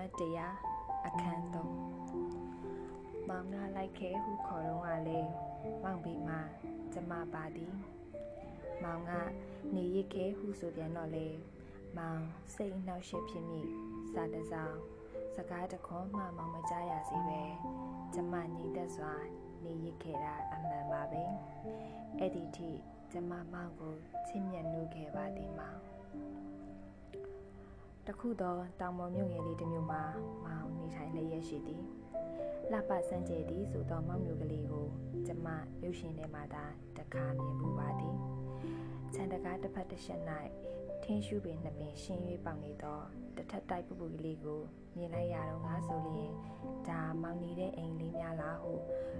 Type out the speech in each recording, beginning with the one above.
မှတ်တရအခန်း3မောင်နာလိုက်ခဲဟုခေါ်တော့ကလေမောင်ပြီးမှကျမပါသည်မောင်ကနေရခဲဟုဆိုပြန်တော့လေမောင်စိတ်နှောက်ရှက်ဖြစ်မိစာတစောင်းစကားတခွန်းမှမောင်မကြားရစီပဲကျမညီသက်စွာနေရခဲ့တာအမှန်ပါပဲအဲ့ဒီထိကျမမောင်ကိုချစ်မြတ်နှုတ်ခဲ့ပါသည်မောင် တခုသောတောင်ပေါ်မြို့ငယ်လေးတစ်မြို့မှာမောင်နေထိုင်လျက်ရှိသည်လှပစမ်းကြယ်သည်ဆိုသောမောင်မျိုးကလေးကိုကျမရုပ်ရှင်ထဲမှာသာတခါမြင်မှုပါသည်ခြံတကားတစ်ဖက်တစ်ချက်၌ထင်းရှူပင်နှပင်ရှင်း၍ပေါင်နေသောတထက်တိုက်ပပူကလေးကိုမြင်လိုက်ရတော့ငါဆိုလျင်ဒါမောင်နေတဲ့အိမ်လေးများလားဟု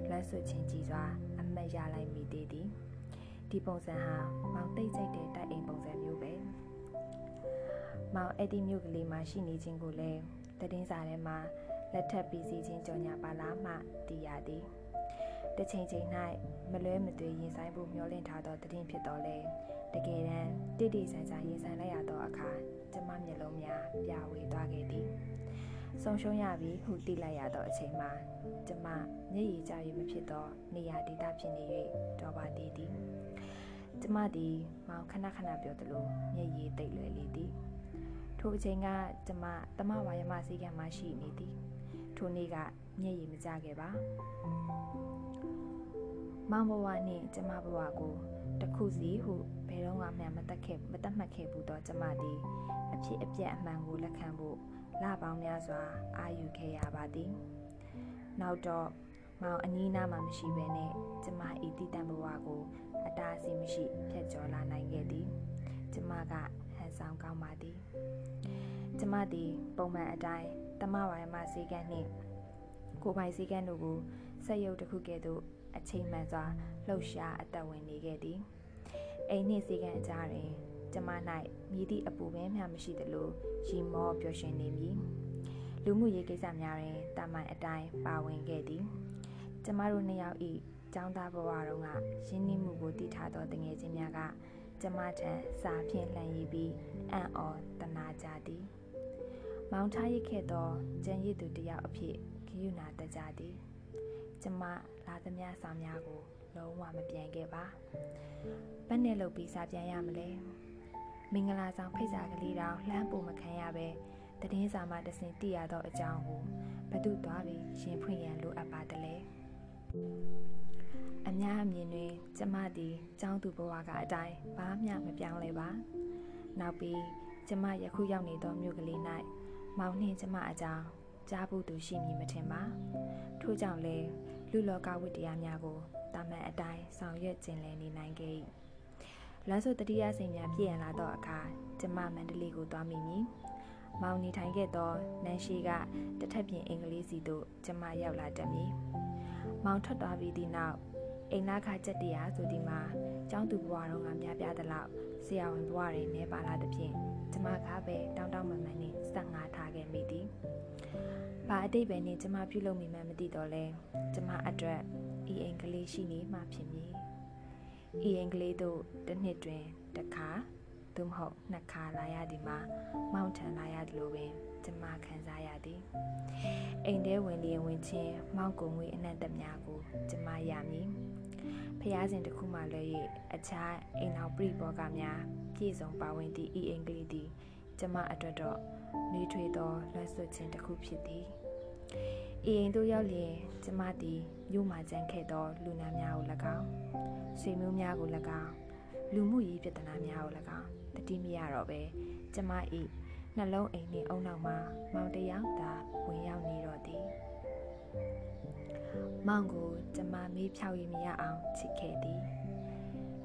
လွမ်းဆွချင်းကြည်စွာအမတ်ရလိုက်မိသေးသည်ဒီပုံစံဟာမောင်တိတ်ကြိုက်တဲ့တိုက်အိမ်ပုံစံမျိုးပဲ မောင်အဲ့ဒီမြို့ကလေးမှာရှိနေခြင်းကိုလည်းတည်င်းစာထဲမှာလက်ထပ်ပြီးစီခြင်းကြော်ညာပါလားမှသိရသည်တစ်ချိန်ချိန်၌မလွဲမသွေရင်ဆိုင်ဖို့မျှော်လင့်ထားသောတည်င်းဖြစ်တော်လဲတကယ်တမ်းတိတိဆန်ဆန်ရင်ဆိုင်လိုက်ရသောအခါကျမမျက်လုံးများပြဝေသွားခဲ့သည်ဆုံးရှုံးရပြီဟုသိလိုက်ရသောအချိန်မှာကျမမျက်ရည်ကျ၍မဖြစ်သောနေရာဒေသဖြစ်နေ၍တော်ပါသေးသည်ကျမသည်မောင်ခဏခဏပြောသလိုမျက်ရည်တိတ်လွယ်လေသည် ထိုအချိန်ကကျမတမဝါယမစီကံမှရှိနေသည်ထိုနေ့ကမျက်ရည်မကျခဲ့ပါမောင်ဘဝနှင့်ကျမဘဝကိုတခုစီဟုဘယ်တော့မှမတက်ခဲ့မတက်မှတ်ခဲ့ဘူးတော့ကျမသည်အဖြစ်အပျက်အမှန်ကိုလက်ခံဖို့လပေါင်းများစွာအာယူခဲ့ရပါသည်နောက်တော့မောင်အနီးနားမှာမရှိဘဲနဲ့ကျမဤတည်တံဘဝကိုအတားအဆီးမရှိဖြတ်ကျော်လာနိုင်ခဲ့သည်ကျမက ဟန်ဆောင်ကောင်းပါသည်ကျမသည်ပုံမှန်အတိုင်းတမဝိုင်းမှစေကန်းနှင့်ကိုပိုင်စေကန်းတို့ကိုဆက်ရုပ်တစ်ခုကဲ့သို့အချိန်မှန်စွာလှုပ်ရှားအသက်ဝင်နေခဲ့သည်အိမ်နှင့်စေကန်းအကြားတွင်ကျမ၌မြည်သည့်အပူပင်မျှမရှိသလိုရီမောပျော်ရွှင်နေမည်လူမှုရေးကိစ္စများတွင်တာမန်အတိုင်းပါဝင်ခဲ့သည်ကျမတို့နှစ်ယောက်၏ကျောင်းသားဘဝတုန်းကရင်းနှီးမှုကိုတည်ထားသောတငယ်ချင်းများက ကျမထံစာဖြင့်လှန်ရည်ပြီးအံ့ဩတနာကြသည်မောင်ထားရခဲ့သောကျန်ရည်သူတယောက်အဖြစ်ဂယုဏတကြသည်ကျမလာသမျှဆောင်များကို လုံးဝမပြန်ခဲ့ပါဘယ်နဲ့လုပ်ပြီးစာပြန်ရမလဲမင်္ဂလာဆောင်ဖိတ်စာကလေးတောင်လှမ်းပုံမခံရပဲတည်င်းစာမှတစင်တည်ရသောအကြောင်းကိုဘသူသွားပြီးရင်ဖွင့်ရန်လိုအပ်ပါတလဲ အများအမြင်တွင်ကျမသည်ကျောင်းသူဘဝကအတိုင်းဘာမှမပြောင်းလဲပါနောက်ပြီးကျမယခုရောက်နေသောမြို့ကလေး၌မောင်နှင်းကျမအကြောင်းကြားဖို့သူရှိမည်မထင်ပါထို့ကြောင့်လဲလူလောကဝိတရားများကိုတာမန်အတိုင်းဆောင်ရွက်ကျင်လည်နေနိုင်ခဲ့၏လမ်းဆိုတတိယစိန်များပြည့်ရန်လာသောအခါကျမမန္တလေးကိုသွားမိမည်မောင်နေထိုင်ခဲ့သောနန်ရှိကတထက်ပြင်အင်္ဂလိပ်စီသို့ကျမရောက်လာတတ်မည် မောင်ထွက်သွားပြီးသည့်နောက်အိမ်နာခချက်တရားဆိုဒီမှာကျောင်းသူဘဝတော်ကများပြားသလောက်ဆရာဝန်ဘဝတွင်နေပါလာသဖြင့်ကျမကပဲတောင်းတောင်းမှန်မှန်နဲ့စက်ငါထားခဲ့မိသည်။ဘာအတိတ်ပဲနဲ့ကျမပြုလုပ်မိမှမသိတော့လဲကျမအတွက်ဤအင်္ဂလိပ်ရှိနေမှဖြစ်မည်။ဤအင်္ဂလိပ်တို့တစ်နှစ်တွင်တစ်ခါသို့မဟုတ်နှစ်ခါလာရသည်မှာမောင်ထန်လာရတယ်လို့ပင် ကျမခံစားရသည်။အိမ်ထဲဝင်လျင်ဝင်ချင်းမောင်ကုံငွေအနှံ့သက်များကိုကျမရမည်။ဖျားစဉ်တစ်ခုမှလွဲ၍အခြားအိမ်နောက်ပြိဘောကများပြည့်စုံပါဝင်သည့်ဤအင်္ဂလိပ်သည်ကျမအတွက်တော့နှွေးထွေးသောလွှတ်ဆွခြင်းတစ်ခုဖြစ်သည်။ဤအိမ်သို့ရောက်လျင်ကျမသည်မြို့မှာကြံခဲ့သောလူနာများကို၎င်းဆွေမျိုးများကို၎င်းလူမှုရေးပြဿနာများကို၎င်းတတိမရတော့ပဲကျမဤ နှလုံးအိမ်နှင့်အုံနောက်မှာမောင်တယောက်သာဝင်ရောက်နေတော့သည်မောင်ကိုကျမမေးဖြောက်ရမရအောင်ချစ်ခဲ့သည်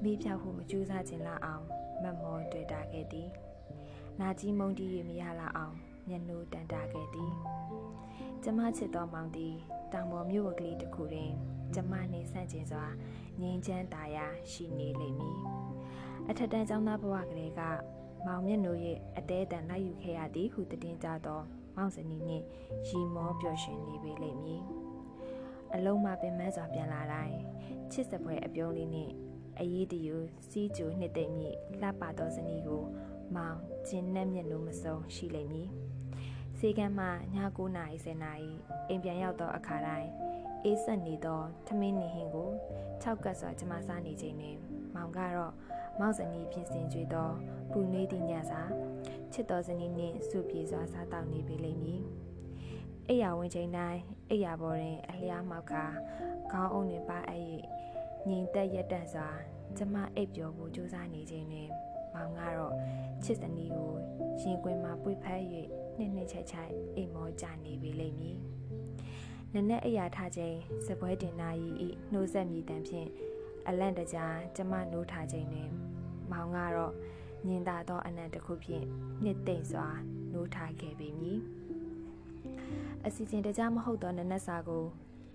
မေးဖြောက်ဟုမကြိုးစားခြင်းလားအောင်မမောတွေ့တာခဲ့သည်နာကြီးမုံတီးရမရလာအောင်ညနိုးတန်တာခဲ့သည်ကျမချစ်တော်မောင်သည်တောင်ပေါ်မြို့ဝကလေးတစ်ခုတွင်ကျမနှင့်ဆန့်ကျင်စွာငြိမ်းချမ်းသာယာရှိနေလိမ့်မည်အထက်တန်းကျောင်းသားဘဝကလေးက မောင်မျက်နှာရဲ့အသေးအတန်လိုက်ယူခဲ့ရသည်ဟုတည်ကြသော မောင်စနီနှင့်ရီမောပျော်ရွှင်နေပေလိမ့်မည်အလုံးမပင်မစွာပြန်လာတိုင်းချစ်စပွဲအပြုံးလေးနှင့်အရေးတယူစီးကျူနှစ်သိမ့်မြလှပသောဇနီးကို မောင်ကျင်းနဲ့မျက်နှာမစုံရှိလိမ့်မည်စေကမ်းမှည9နာရီ10နာရီအိမ်ပြန်ရောက်သောအခါတိုင်းအေးဆက်နေသောထမင်းနေဟင်းကို၆ကတ်စွာကျမစားနေချိန်တွင် မောင်ကတော့မောက်ဇနီးပြင်ဆင်ကြွေးသောပူနွေးသည့်ညစာချစ်တော်ဇနီးနှင့်စုပြေစွာစားတောက်နေပေလိမ့်မည်အိယာဝင်ချိန်တိုင်းအိယာပေါ်တွင် အလျားမောက်ခါခေါင်းအုံတွင်ပါအပ်၍ငြိမ်သက်ရက်တန့်စွာကျမအိပ်ပျော်ဖို့ကြိုးစားနေချိန်တွင်မောင်ကတော့ချစ်စနီးကိုရင်ခွင်မှာပွေဖက်၍နှစ်နှစ်ချိုက်ချိုက်အိမ်မောကြနေပေလိမ့်မည်။နနက်အရာထားချိန်စပွဲတင်နာရီဤနှိုးဆက်မြည်တမ်းဖြင့် အလန့်တကြားကျမနိုးထားချိန်တွင်မောင်ကတော့ညင်သာသောအနံ့တစ်ခုဖြင့်နှစ်သိမ့်စွာနိုးထားခဲ့ပေမည်။အစီအစဉ်တကြားမဟုတ်သောနနက်စာကို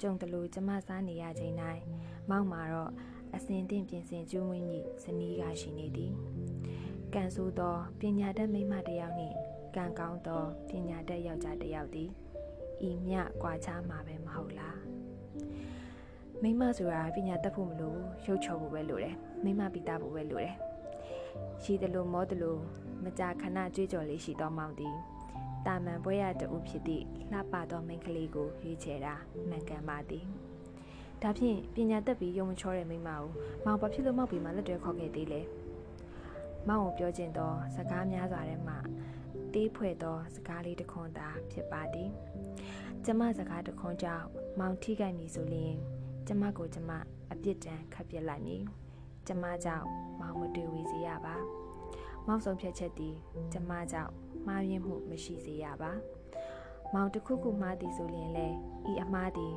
ကြုံတလူကျမစားနေရချိန်တိုင်းမောင်မှာတော့အစဉ်တင်ပြင်ဆင်ကျွေးမွေးမည်ဇနီးကရှိနေသည်ကံဆိုးသောပညာတတ်မိမတစ်ယောက်နှင့်ကံကောင်းသောပညာတတ်ယောက်ျားတစ်ယောက်သည်ဤမြကွာခြားမှာပဲမဟုတ်လား မိမဆိုတာပညာတတ်ဖို့မလိုရုပ်ချော်ဖို့ပဲလိုတယ်မိမပိတာဖို့ပဲလိုတယ်ရှိတယ်လို့မောတယ်လို့မကြာခဏကြွေးကြော်လေးရှိသောမောင်သည်တာမန်ပွဲရတူဖြစ်သည့်လှပသောမိန်းကလေးကိုရွေးချယ်တာမှန်ကန်ပါသည်ဒါဖြင့်ပညာတက်ပြီးရုံမချောတဲ့မိမကိုမောင်ဘာဖြစ်လို့မောက်ပြီးမှလက်တွဲခေါ်ခဲ့သေးလဲမောင်ကိုပြောခြင်းသောစကားများစွာထဲမှတေးဖွဲ့သောစကားလေးတစ်ခွန်းသာဖြစ်ပါသည်ကျမစကားတစ်ခွန်းကြောင့်မောင်ထိခိုက်မည်ဆိုလျင် ကျမကိုကျမအပြစ်ဒဏ်ခတ်ပြစ်လိုက်မည်ကျမကြောင့်မောင်မတွေ့ဝေစေရပါမောင်ဆုံးဖြတ်ချက်သည်ကျမကြောင့်မှားယွင်းမှုမရှိစေရပါမောင်တစ်ခုခုမှားသည်ဆိုရင်လေဤအမှားသည်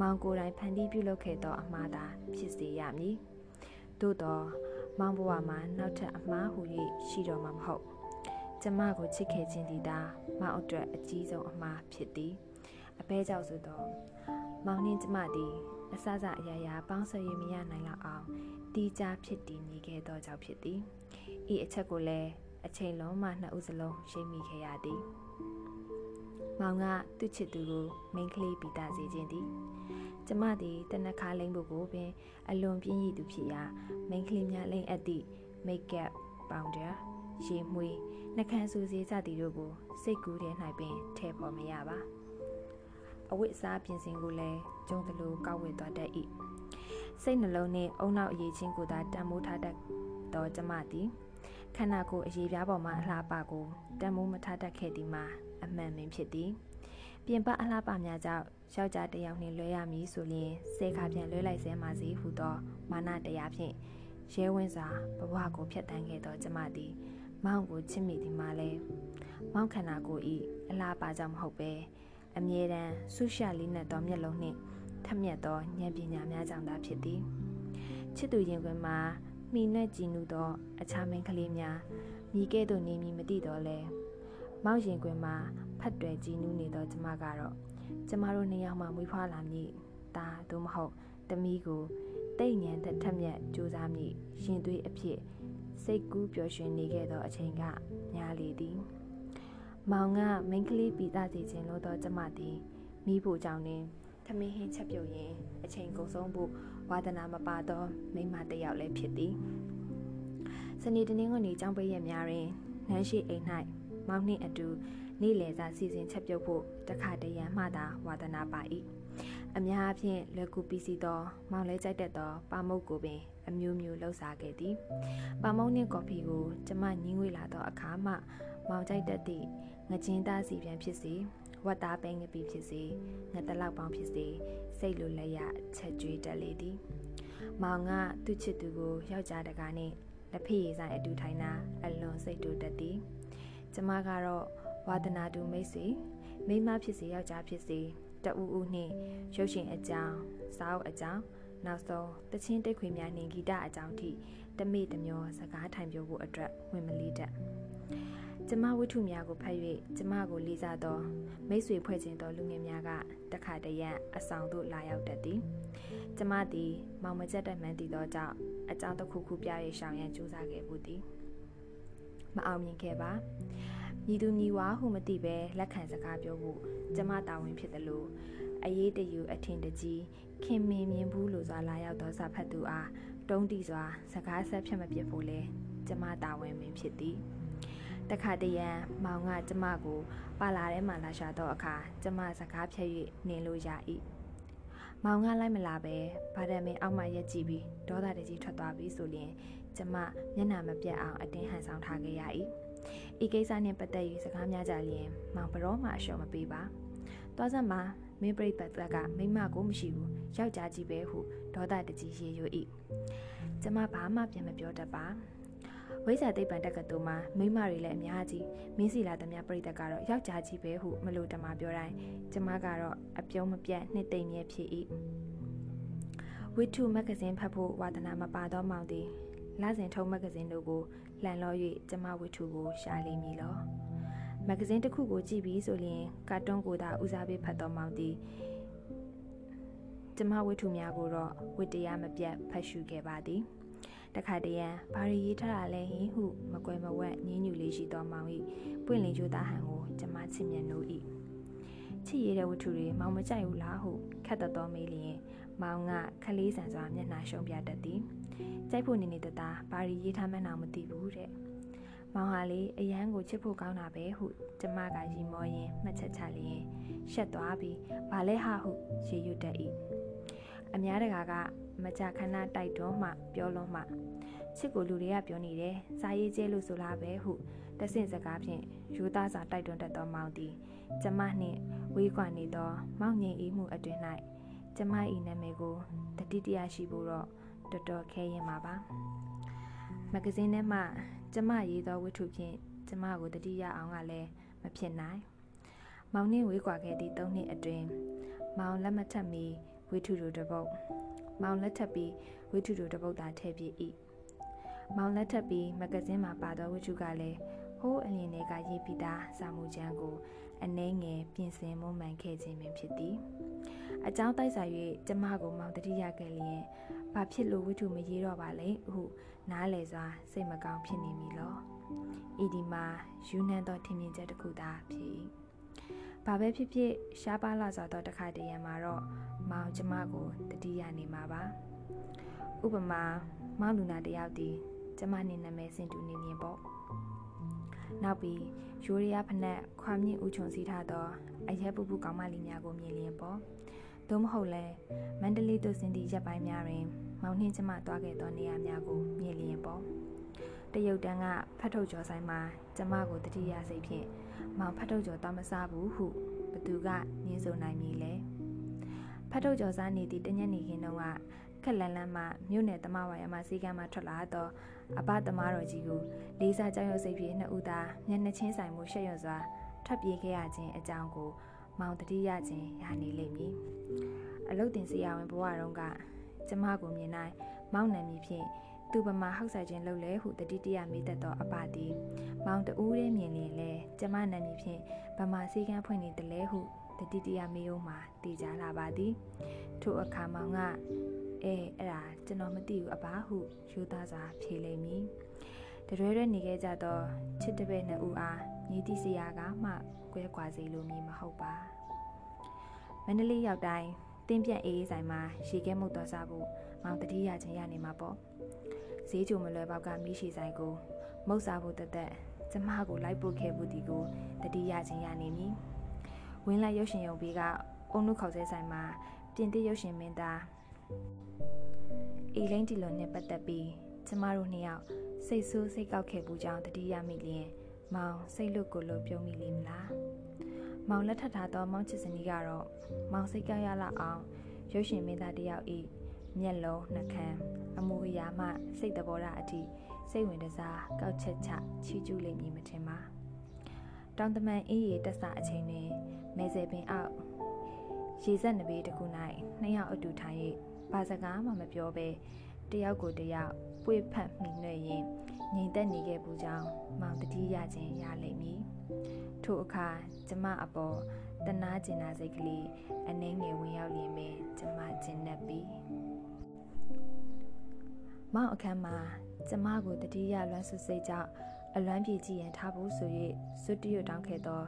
မောင်ကိုယ်တိုင်ဖန်တီးပြုလုပ်ခဲ့သောအမှားသာဖြစ်စေရမည်သို့သောမောင်ဘဝမှာနောက်ထပ်အမှားဟူ၍ရှိတော်မှာမဟုတ်ကျမကိုချစ်ခဲ့ခြင်းသည်သာမောင်အတွက်အကြီးဆုံးအမှားဖြစ်သည်အပဲကြောင့်ဆိုတော့မောင်နှင်းကျမသည် အစစအရာရာပေါင်းစပ်ရမရနိုင်လောက်အောင်တီးကြဖြစ်တည်နေခဲ့သောကြောင့်ဖြစ်သည်ဤအချက်ကိုလည်းအချိန်လုံးမှနှစ်ဦးစလုံးရှိမိခဲ့ရသည်မောင်ကသူ့ချစ်သူကိုမိန်းကလေးပိတာစေခြင်းသည်ကျမသည်တနခါလိမ့်ဖို့ကိုပင်အလွန်ပြင်းရည်သူဖြစ်ရာမိန်းကလေးများလိမ့်အပ်သည့်မိတ်ကပ်ပေါင်ဒါရေမွေးနှကန်းဆူစေစသည်တို့ကိုစိတ်ကူးထဲ၌ပင်ထည့်ဖို့မရပါ အဝတ်အစားပြင်ဆင်ကိုလည်းကျုံတလူကောက်ဝေသွားတတ်၏စိတ်နှလုံးနှင့်အုံနောက်အရေးချင်းကိုသာတန်မိုးထားတတ်သောကျမသည်ခန္ဓာကိုယ်အရေးပြားပေါ်မှအလှပကိုတန်မိုးမထားတတ်ခဲ့သည်မှာအမှန်ပင်ဖြစ်သည်ပြင်ပအလှပများကြောင့်ယောက်ျားတစ်ယောက်နှင့်လွဲရမည်ဆိုလျင်စေခါပြန်လွဲလိုက်စဲမှစီဟုသောမာနတရားဖြင့်ရဲဝင်းစွာဘဝကိုဖျက်ဆီးခဲ့သောကျမသည်မောင်ကိုချစ်မိသည်မှာလဲမောင်ခန္ဓာကိုယ်ဤအလားပါကြောင့်မဟုတ်ပဲ အမြဲတမ်းဆူရှာလေးနဲ့သောမျက်လုံးနှင့်ထက်မြက်သောဉာဏ်ပညာများကြောင့်သာဖြစ်သည်ချစ်သူရင်ခွင်မှာမိနဲ့ကြည်နူသော အခြားမိန်းကလေးများမိကဲ့သို့နေမည်မသိတော့လဲမောင်ရင်ခွင်မှာဖတ်တွယ်ကြည်နူးနေသောကျမကတော့ကျမတို့နှစ်ယောက်မှမွေးဖွားလာမည်ဒါသို့မဟုတ်တမီးကိုတိတ်ညံတဲ့ထက်မြက်စူးစမ်းမည်ရင်သွေးအဖြစ်စိတ်ကူးပျော်ရွှင်နေခဲ့သောအချိန်ကများလေသည် မောင်ကမိန်းကလေးပြီးသားစီခြင်းလို့သောကျမသည်မိဖို့ကြောင့်နှင့်ထမင်းဟင်းချက်ပြုတ်ရင်အချိန်ကုန်ဆုံးဖို့ဝါဒနာမပါသောမိမတစ်ယောက်လည်းဖြစ်သည်စနေတနင်္ဂနွေကျောင်းပိတ်ရက်များတွင်နန်းရှိအိမ်၌မောင်နှင့်အတူနေ့လည်စာစီစဉ်ချက်ပြုတ်ဖို့တခါတရံမှသာဝါဒနာပါ၏ အများအပြားလွယ်ကူပြီးစီသော မောင်လဲကြိုက်တတ်သောပါမုတ်ကိုပင် အမျိုးမျိုးလှုပ်ရှားခဲ့သည်ပါမုတ်နှင့်ကော်ဖီကိုကျမညင်းဝေလာသောအခါမှမောင်ကြိုက်တတ်သည့်ငချင်းသားစီပြန်ဖြစ်စေဝတ်သားပဲငပီဖြစ်စေငတလောက်ပေါင်းဖြစ်စေစိတ်လိုလက်ရချက်ကြွေးတက်လေသည် မောင်ကသူ့ချစ်သူကိုယောက်ျားတကားနှင့်လက်ဖေးရည်ဆိုင်အတူထိုင်တာအလွန်စိတ်တူတတ်သည်ကျမကတော့ဝါဒနာတူမိတ်ဆွေမိမဖြစ်စေယောက်ျားဖြစ်စေ တအူးဦးနှင့်ရုပ်ရှင်အကြောင်းစာအုပ်အကြောင်းနောက်ဆုံးတချင်းတိတ်ခွေများနှင့်ဂီတအကြောင်းထိတမေ့တမျောစကားထိုင်ပြောဖို့အတွက်ဝင်မလေးတတ်ကျမဝိထုများကိုဖတ်၍ကျမကိုလေးစားသောမိတ်ဆွေဖွဲ့ခြင်းသောလူငယ်များကတခါတရံအဆောင်သို့လာရောက်တတ်သည်ကျမသည်မောင်မကျက်တဲ့မှန်တည်သောကြောင့်အကြောင်းတစ်ခုခုပြရရှောင်ရန်ကြိုးစားခဲ့မှုသည်မအောင်မြင်ခဲ့ပါ ညီသူညီဝါဟုမသိပဲလက်ခံစကားပြောဖို့ကျမတာဝန်ဖြစ်တယ်လို့အရေးတယူအထင်တကြီးခင်မင်မြင်ဘူးလို့စွာလာရောက်သောစာဖတ်သူအားတုံးတီစွာစကားဆက်ဖြတ်မပြစ်ဖို့လဲကျမတာဝန်ပင်ဖြစ်သည်တခါတရံမောင်ကကျမကို ပါလာထဲမှာလာရှာတော့အခါကျမစကားဖြတ်၍နေလို့ရ၏မောင်ကလိုက်မလာပဲဗာဒမင်အောက်မှရက်ကြည့်ပြီးဒေါသတကြီးထွက်သွားပြီဆိုရင်ကျမမျက်နှာမပြတ်အောင်အတင်းဟန်ဆောင်ထားခဲ့ရ၏ ဤကိစ္စနှင့်ပတ်သက်၍စကားများကြလျင်မောင်ဘရောမှအလျှော်မပေးပါသွားစမ်းမှာမင်းပြိတ္တကမိမကိုမရှိဘူးယောက်ျားကြီးပဲဟုဒေါသတကြီးရေရွ၏ကျမဘာမှပြန်မပြောတတ်ပါဝိဇ္ဇာသိပ္ပံတက္ကသိုလ်မှာမိမတွေလည်းအများကြီးမင်းစီလာသမျှပြိတ္တကတော့ယောက်ျားကြီးပဲဟုမလို့တမပြောတိုင်းကျမကတော့အပြုံးမပြတ်နှစ်သိမ့်မြဲဖြစ်၏ဝိထုမဂ္ဂဇင်းဖတ်ဖို့ဝါသနာမပါတော့မောင်သည် လစဉ်ထုံးမဂ္ဂဇင်းတို့ကိုလှန်လော၍ကျမဝိထုကိုရှာလိမ့်မည်လောမဂ္ဂဇင်းတစ်ခုကိုကြည့်ပြီးဆိုရင်ကာတွန်းကိုသာဦးစားပေးဖတ်တော်မောင်သည်ကျမဝိထုများကိုတော့ဝိတရားမပြတ်ဖတ်ရှုခဲ့ပါသည်တခါတရံဘာရီရေးထားတာလဲဟင်ဟုမကွယ်မဝက်ညင်းညူလေးရှိတော်မောင်၏ပွင့်လင်းကြိုးသားဟန်ကိုကျမချစ်မြတ်နိုး၏ချစ်ရတဲ့ဝတ္ထုတွေမောင်မကြိုက်ဘူးလားဟုခက်တတော်မေးလျင်မောင်ကခလေးဆန်စွာမျက်နှာရှုံးပြတတ်သည် ကြိုက်ဖို့နေနေတသားဘာရီရေးထားမှန်းတော့မသိဘူးတဲ့မောင်ဟာလေအရန်ကိုချစ်ဖို့ကောင်းတာပဲဟုကျမကရီမောရင်မှတ်ချက်ချလျင်ရှက်သွားပြီးဘာလဲဟာဟုရေရွတ်တတ်၏အများတကာကမကြခဏတိုက်တွန်းမှပြောလွန်မှချစ်ကိုလူတွေကပြောနေတယ်စာရေးကျဲလို့ဆိုလားပဲဟုတဆင့်စကားဖြင့်ယူသားစွာတိုက်တွန်းတတ်သောမောင်သည်ကျမနှင့်ဝေးကွာနေသောမောင်ငင်အေးမှုအတွင်၌ကျမ၏နာမည်ကိုတတိတရရှိဖို့တော့ တော်တော်ခဲရင်ပါပါမဂဇင်းထဲမှာကျမရေးသောဝတ္ထုဖြင့်ကျမကိုတတိယအောင်ကလည်းမဖြစ်နိုင်မောင်နှင့်ဝေးကွာခဲ့သည့်၃နှစ်အတွင်းမောင်လက်မထက်မီဝိထုတို့တပုတ်မောင်လက်ထပ်ပြီးဝိထုတို့တပုတ်သာထည့်ပြ၏မောင်လက်ထပ်ပြီးမဂဇင်းမှာပါသောဝိထုကလည်းဟိုးအလင်းတွေကရေးပြီးသားစာမှုချမ်းကိုအနှဲငယ်ပြင်ဆင်မွမ်းမံခဲ့ခြင်းပင်ဖြစ်သည်အကြောင်းတိုက်ဆိုင်၍ကျမကိုမောင်တတိယခဲ့လျင် ဘာဖြစ်လို့ဝိထုမရေးတော့ပါလဲဟုနားလေစွာစိတ်မကောင်းဖြစ်နေမိလောဤဒီမှာယူနှံသောထင်မြင်ချက်တစ်ခုသာဖြစ်ဘာပဲဖြစ်ဖြစ်ရှားပါလာစွာသောတခါတည်းရမှာတော့မောင်ကျမကိုတတိယနေမှာပါဥပမာမောင်လူနာတယောက်ဒီကျမနေနာမည်စင်တူနေမြင်ပေါ့နောက်ပြီးရိုးရရဖနက်ခွာမြင့်ဥချုံစီထားသောအရက်ပူပူကောင်းမလေးများကိုမြင်လျင်ပေါ့ သို့မဟုတ်လဲမန္တလေးသို့ဆင်းသည့်ရက်ပိုင်းများတွင် မောင်နှင်းကျမသွားခဲ့သောနေရာများကိုမြင်လျင်ပေါ့တရုတ်တန်းကဖတ်ထုတ်ကျော်ဆိုင်မှာကျမကိုတတိယစိတ်ဖြင့်မောင်ဖတ်ထုတ်ကျော်သွားမစားဘူးဟုဘသူကညင်းဆိုနိုင်မည်လဲဖတ်ထုတ်ကျော်စားနေသည့်တညနေခင်းတုန်းကခက်လန်းလန်းမှမြို့နယ်တမဝါရမစီကံမှထွက်လာသောအဘသမားတော်ကြီးကိုလေးစားကြောက်ရွံ့စိတ်ဖြင့်နှစ်ဦးသာမျက်နှာချင်းဆိုင်မှုရှက်ရွံ့စွာထွက်ပြေးခဲ့ရခြင်းအကြောင်းကို မောင်တတိယခြင်းရနေလိမ့်မည်အလုတ်တင်စီရဝင်ဘဝတုန်းကကျမကိုမြင်နိုင်မောင်နံမည်ဖြင့်သူပမာဟောက်ဆိုင်ခြင်းလုပ်လဲဟုတတိတရမိသက်သောအပသည်မောင်တူးရဲမြင်လျင်လဲကျမနံမည်ဖြင့်ဗမာစီကံဖွင့်နေတယ်လဲဟုတတိတရမေယုံမှာတည်ကြလာပါသည်ထိုအခါမောင်ကအဲအဲ့ဒါကျွန်တော်မသိဘူးအဘဟုယူသားစွာဖြေလိမ့်မည်တရွဲရွဲနေခဲ့ကြသောချစ်တပည့်နှစ်ဦးအား ညီတိစရာကမှကွဲကွာစေလိုမည်မဟုတ်ပါမန္တလေးရောက်တိုင်းတင်းပြန့်အေးအေးဆိုင်မှာရေခဲမှုတော်စားဖို့မောင်တတိယချင်းရနေမှာပေါ့ဈေးချိုမလွယ်ပေါက်ကမိရှိဆိုင်ကိုမုတ်စားဖို့တသက်ကျမကိုလိုက်ပို့ခဲ့မှုဒီကိုတတိယချင်းရနေမည်ဝင်းလိုက်ရုပ်ရှင်ရုံဘေးကအုံနုခေါက်ဆဲဆိုင်မှာပြင်သစ်ရုပ်ရှင်မင်းသားအီလိန်တီလွန်နဲ့ပတ်သက်ပြီးကျမတို့နှစ်ယောက်စိတ်ဆိုးစိတ်ကောက်ခဲ့ပူကြောင်းတတိယမိလျင် မောင်စိတ်လွတ်ကိုလို့ပြုံးမိလိမ့်မလားမောင်လက်ထပ်ထားသောမောင်ချစ်စနီးကတော့မောင်စိတ်ကောက်ရလောက်အောင်ရုပ်ရှင်မင်းသားတယောက်ဤမျက်လုံးနှခမ်းအမူအရာမှစိတ်တဘောဓာအထိစိတ်ဝင်တစားကောက်ချက်ချချီးကျူးလိမ့်မည်မထင်ပါတောင်တမန်အေးရီတက်ဆအချိန်တွင်မဲဆယ်ပင်အောက်ရေဆက်နဘေးတစ်ခု၌နှစ်ယောက်အတူထိုင်၍ဘာစကားမှမပြောဘဲတယောက်ကိုတယောက်ပွေဖက်မိနှဲ့ရင် ငြိမ်သက်နေခဲ့ပူကြောင်းမောင်တတိရခြင်းရလိမ့်မည်ထို့အခါကျမအပေါ်တနာကျင်နာစိတ်ကလေးအနှင်းငယ်ဝင်ရောက်လျင်ပင်ကျမကျင်납ပြီးမောင်အခန်းမှာကျမကိုတတိယလွမ်းဆွစိတ်ကြောင့်အလွမ်းပြေကြည့်ရင်ထားဖို့ဆို၍စွတ်တရွတ်တောင်းခဲ့သော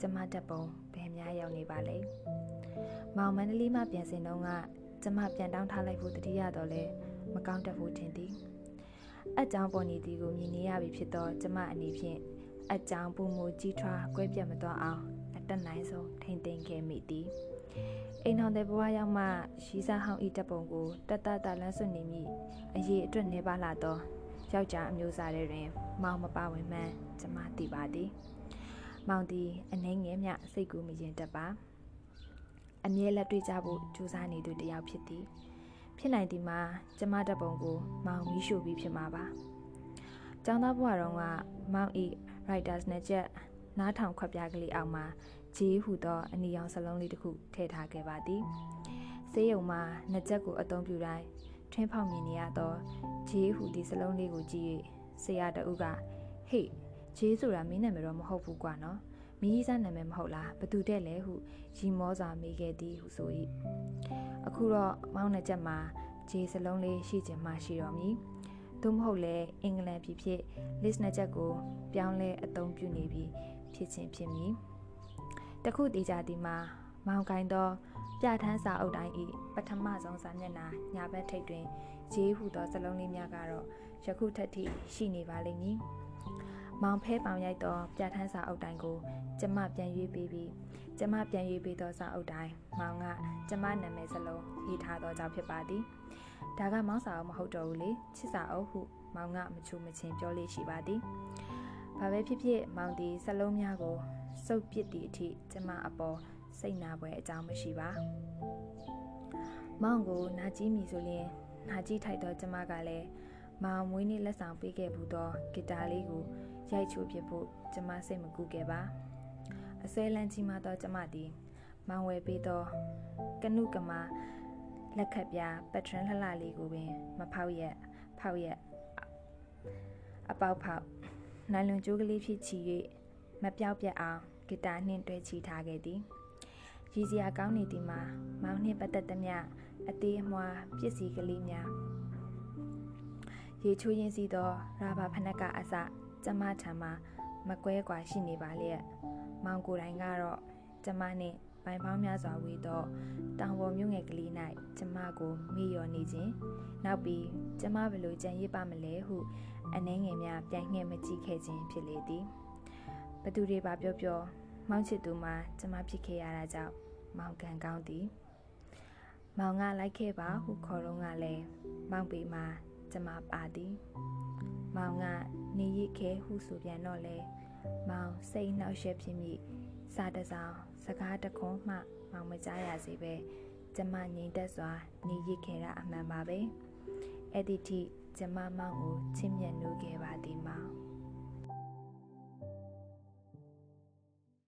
ကျမတက်ပုံဘယ်များရောက်နေပါလဲမောင်မန္တလေးမှပြန်စင်တော့ကကျမပြန်တောင်းထားလိုက်ဖို့တတိယတော့လဲမကောင်းတတ်ဘူးထင်သည် အကြောင်းပေါ်နေသည်ကိုမြင်နေရပြီဖြစ်သောကျမအနေဖြင့်အကြောင်းပုံမူကြီးထွားကွဲပြတ်မသွားအောင်အတက်နိုင်ဆုံးထိမ့်သိမ်းခဲ့မိသည်အိမ်တော်တဲ့ဘဝရောက်မှရှိစားဟောင်းဤတပ်ပုံကိုတတ်တတ်လန်းစွနေမိအရေးအတွက်နေပါလာတော့ယောက်ျားအမျိုးသားတွေတွင် မောင်မပါဝင်မှန်းကျမသိပါသည်မောင်သည်အနှဲငယ်မြစိတ်ကူးမရင်တတ်ပါအမြဲလက်တွေ့ကြဖို့ကြိုးစားနေသူတယောက်ဖြစ်သည် ဖြစ်နိုင်သည်မှာကျမတပ်ပုံကိုမောင်မီးရှို့ပြီးဖြစ်မှာပါကျောင်းသားဘဝတုန်းကမောင်ဤ writers နဲ့ချက်နားထောင်ခွက်ပြကလေးအောက်မှာဂျေးဟူသောအနီရောင်စလုံးလေးတစ်ခုထည့်ထားခဲ့ပါသည်ဆေးရုံမှာနှစ်ချက်ကိုအသုံးပြုတိုင်းထွင်းဖောက်မြင်နေရသောဂျေးဟူသည့်စလုံးလေးကိုကြည့်၍ဆရာတဦးကဟေ့ဂျေးဆိုတာမင်းနာမည်တော့မဟုတ်ဘူးကွာနော် မီးစားနာမည်မဟုတ်လားဘသူတဲ့လဲဟုရီမောစွာမေးခဲ့သည်ဟုဆို၏အခုတော့မောင်းနှစ်ချက်မှာဂျေးစလုံးလေးရှိခြင်းမှရှိတော်မူသို့မဟုတ်လဲအင်္ဂလန်ပြည်ဖြစ် list နှစ်ချက်ကို ပြောင်းလဲအသုံးပြုနေပြီးဖြစ်ခြင်းဖြစ်မည်တခုတည်ကြသည်မှာမောင်ကိုင်းသောပြဋ္ဌာန်းစာအုပ်တိုင်း၏ပထမဆုံးစာမျက်နှာညာဘက်ထိပ်တွင်ဂျေးဟူသောစလုံးလေးများကတော့ယခုထက်ထိရှိနေပါလိမ့်မည်။ မောင်ဖဲပောင်ရိုက်သောပြဋ္ဌာန်းစာအုပ်တိုင်းကိုကျမပြန်ရွေးပေးပြီးကျမပြန်ရွေးပေးသောစာအုပ်တိုင်းမောင်ကကျမနာမည်စလုံးရေးထားသောကြောင့်ဖြစ်ပါသည်။ဒါကမောင်စာအုပ်မဟုတ်တော့ဘူးလေချစ်စာအုပ်ဟုမောင်ကမချူမချင်းပြောလေးရှိပါသည်။ဘာပဲဖြစ်ဖြစ်မောင်ဒီစလုံးများကိုစုပ်ပစ်သည့်အထိကျမအပေါ်စိတ်နာပွဲအကြောင်းမရှိပါမောင်ကိုနာကြီးမိဆိုရင်နာကြီးထိုက်တော့ကျမကလည်းမောင်မွေးနေ့လက်ဆောင်ပေးခဲ့ဘူးတော့ဂီတာလေးကို ရိုက်ချိုးပြဖို့ကျမစိတ်မကူခဲ့ပါအစဲလန်းကြီးမှတော့ကျမသည်မောင်ဝယ်ပေးတော့ကနုကမာလက်ခတ်ပြပတ်ထရန်လှလှလေးကိုပင် မဖောက်ရက်ဖောက်ရက်အပေါက်ဖောက်နိုင်လွန်ကြိုးကလေးဖြစ်ချီ၍မပြောက်ပြက်အောင်ဂီတာနှင့်တွဲချီထားခဲ့သည်ရည်စရာကောင်းနေသည်မှာမောင်နှင့်ပတ်သက်သမျှအသေးအမွှားပစ္စည်းကလေးများရေချိုးရင်းစီသောရာဘာဖနက်ကအစ ကျမထံမှာမကွဲကွာရှိနေပါလျက်မောင်ကိုယ်တိုင်ကတော့ကျမနှင့်ပိုင်ပေါင်းများစွာဝေသောတောင်ပေါ်မြို့ငယ်ကလေး၌ကျမကိုမိရောနေခြင်းနောက်ပြီးကျမဘလို့ကြံရစ်ပါမလဲဟုအနှဲငယ်များပြန်ငှဲ့မကြည့်ခဲ့ခြင်းဖြစ်လေသည်ဘသူတွေပါပြောပြောမောင်ချစ်သူမှာကျမဖြစ်ခဲ့ရတာကြောင့်မောင်ကန်ကောင်းသည်မောင်ကလိုက်ခဲ့ပါဟုခေါ်တော့ကလည်းမောင်ပေမှာကျမပါသည် မောင်ကနေရစ်ခဲဟုဆိုပြန်တော့လေမောင်စိတ်နှောက်ယှက်ဖြစ်မိစာတစောင်းစကားတခွန်းမှ မောင်မကြားရစေပဲကျမငြိမ်သက်စွာ နေရစ်ခဲ့တာအမှန်ပါပဲအဲ့ဒီထိကျမမောင်ကိုချစ်မြတ်နိုးခဲ့ပါသည်မောင်